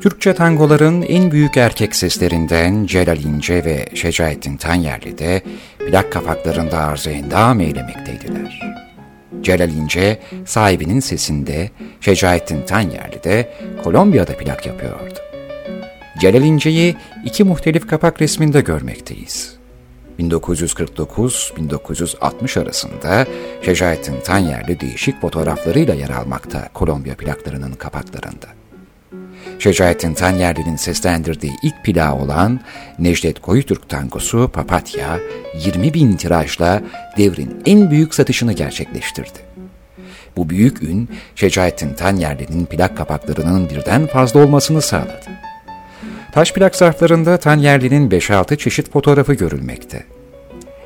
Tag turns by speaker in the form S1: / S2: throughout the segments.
S1: Türkçe tangoların en büyük erkek seslerinden Celal İnce ve Şecaettin Tanyerli de plak kapaklarında arzu endam. Celal İnce sahibinin sesinde, Şecaettin Tanyerli de Kolombiya'da plak yapıyordu. Celal İnce'yi iki muhtelif kapak resminde görmekteyiz. 1949-1960 arasında Şecaettin Tanyerli değişik fotoğraflarıyla yer almakta Kolombiya plaklarının kapaklarında. Şecaettin Tanyerli'nin seslendirdiği ilk plağı olan Necdet Koyutürk tangosu Papatya, 20 bin tirajla devrin en büyük satışını gerçekleştirdi. Bu büyük ün, Şecaettin Tanyerli'nin plak kapaklarının birden fazla olmasını sağladı. Taş plak zarflarında Tanyerli'nin 5-6 çeşit fotoğrafı görülmekte.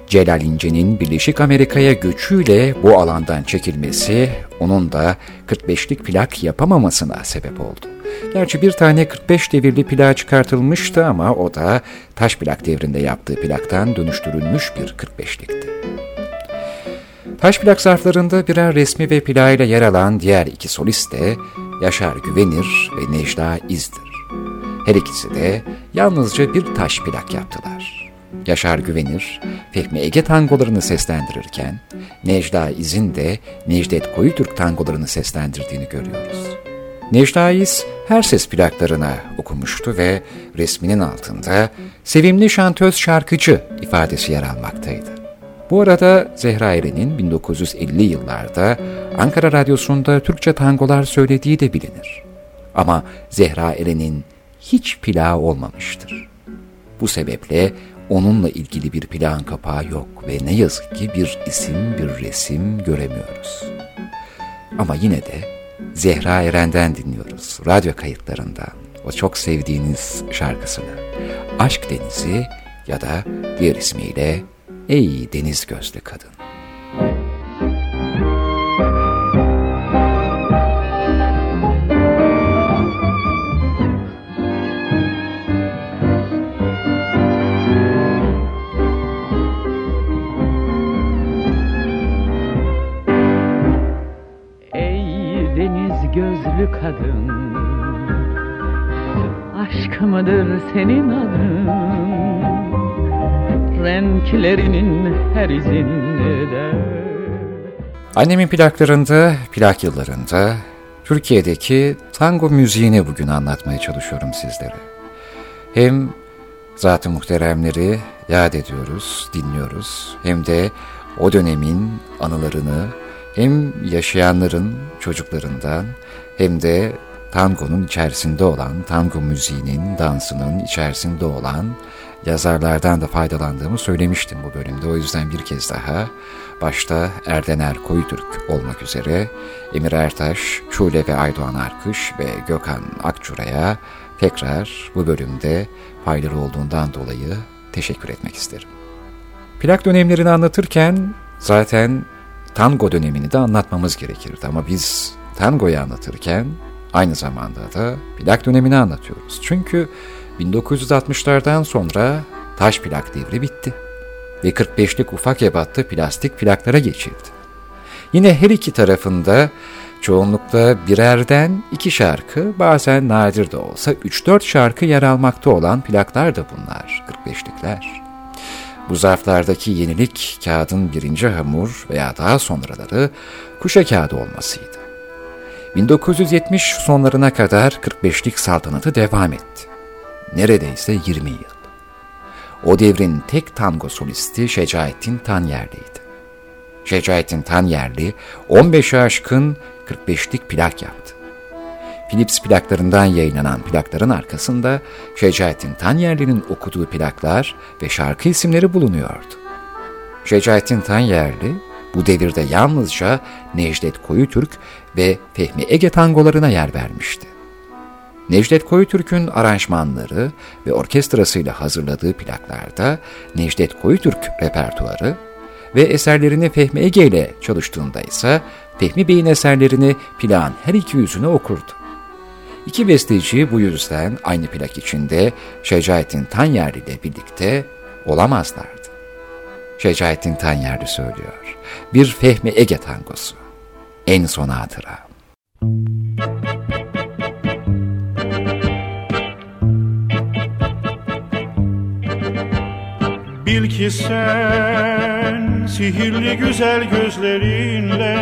S1: Celal İnce'nin Birleşik Amerika'ya göçüyle bu alandan çekilmesi onun da 45'lik plak yapamamasına sebep oldu. Gerçi bir tane 45 devirli plak çıkartılmıştı ama o da taş plak devrinde yaptığı plaktan dönüştürülmüş bir 45'likti. Taş plak zarflarında birer resmi ve plağıyla yer alan diğer iki solist de Yaşar Güvenir ve Necla İz'dir. Her ikisi de yalnızca bir taş plak yaptılar. Yaşar Güvenir, Fehmi Ege tangolarını seslendirirken, Necla İz'in de Necdet Koyutürk tangolarını seslendirdiğini görüyoruz. Necla İz her ses plaklarına okumuştu ve resminin altında sevimli şantöz şarkıcı ifadesi yer almaktaydı. Bu arada Zehra Eren'in 1950 yıllarda Ankara Radyosu'nda Türkçe tangolar söylediği de bilinir. Ama Zehra Eren'in hiç plağı olmamıştır. Bu sebeple onunla ilgili bir plan kapağı yok ve ne yazık ki bir isim, bir resim göremiyoruz. Ama yine de Zehra Eren'den dinliyoruz, radyo kayıtlarından. O çok sevdiğiniz şarkısını. Aşk Denizi ya da diğer ismiyle Ey Deniz Gözlü Kadın.
S2: Gözlü kadın Aşk mıdır senin adın Renklerinin her izinde
S1: Annemin plaklarında, plak yıllarında Türkiye'deki tango müziğini bugün anlatmaya çalışıyorum sizlere. Hem zat-ı muhteremleri yad ediyoruz, dinliyoruz. Hem de o dönemin anılarını hem yaşayanların çocuklarından hem de tangonun içerisinde olan, tango müziğinin, dansının içerisinde olan yazarlardan da faydalandığımı söylemiştim bu bölümde. O yüzden bir kez daha başta Erdener Koyutürk olmak üzere Emir Ertaş, Şule ve Aydoğan Arkış ve Gökhan Akçura'ya tekrar bu bölümde faydalı olduğundan dolayı teşekkür etmek isterim. Plak dönemlerini anlatırken zaten tango dönemini de anlatmamız gerekirdi ama biz tangoyu anlatırken aynı zamanda da plak dönemini anlatıyoruz. Çünkü 1960'lardan sonra taş plak devri bitti ve 45'lik ufak ebattı plastik plaklara geçildi. Yine her iki tarafında çoğunlukla birerden iki şarkı, bazen nadir de olsa 3-4 şarkı yer almakta olan plaklar da bunlar, 45'likler. Bu zarflardaki yenilik kağıdın birinci hamur veya daha sonraları kuşa kağıdı olmasıydı. 1970 sonlarına kadar 45'lik saltanatı devam etti. Neredeyse 20 yıl. O devrin tek tango solisti Şecaettin Tanyerli'ydi. Şecaettin Tanyerli 15'e aşkın 45'lik plak yaptı. Philips plaklarından yayınlanan plakların arkasında Şecaettin Tanyerli'nin okuduğu plaklar ve şarkı isimleri bulunuyordu. Şecaettin Tanyerli bu devirde yalnızca Necdet Koyutürk ve Fehmi Ege tangolarına yer vermişti. Necdet Koyutürk'ün aranjmanları ve orkestrasıyla hazırladığı plaklarda Necdet Koyutürk repertuarı ve eserlerini Fehmi Ege ile çalıştığında ise Fehmi Bey'in eserlerini plağın her iki yüzüne okurdu. İki besteci bu yüzden aynı plak içinde Şecaettin Tanyer ile birlikte olamazlardı. Şecaettin Tanyerli söylüyor. Bir Fehmi Ege tangosu. En son hatıra.
S3: Bil ki sen sihirli güzel gözlerinle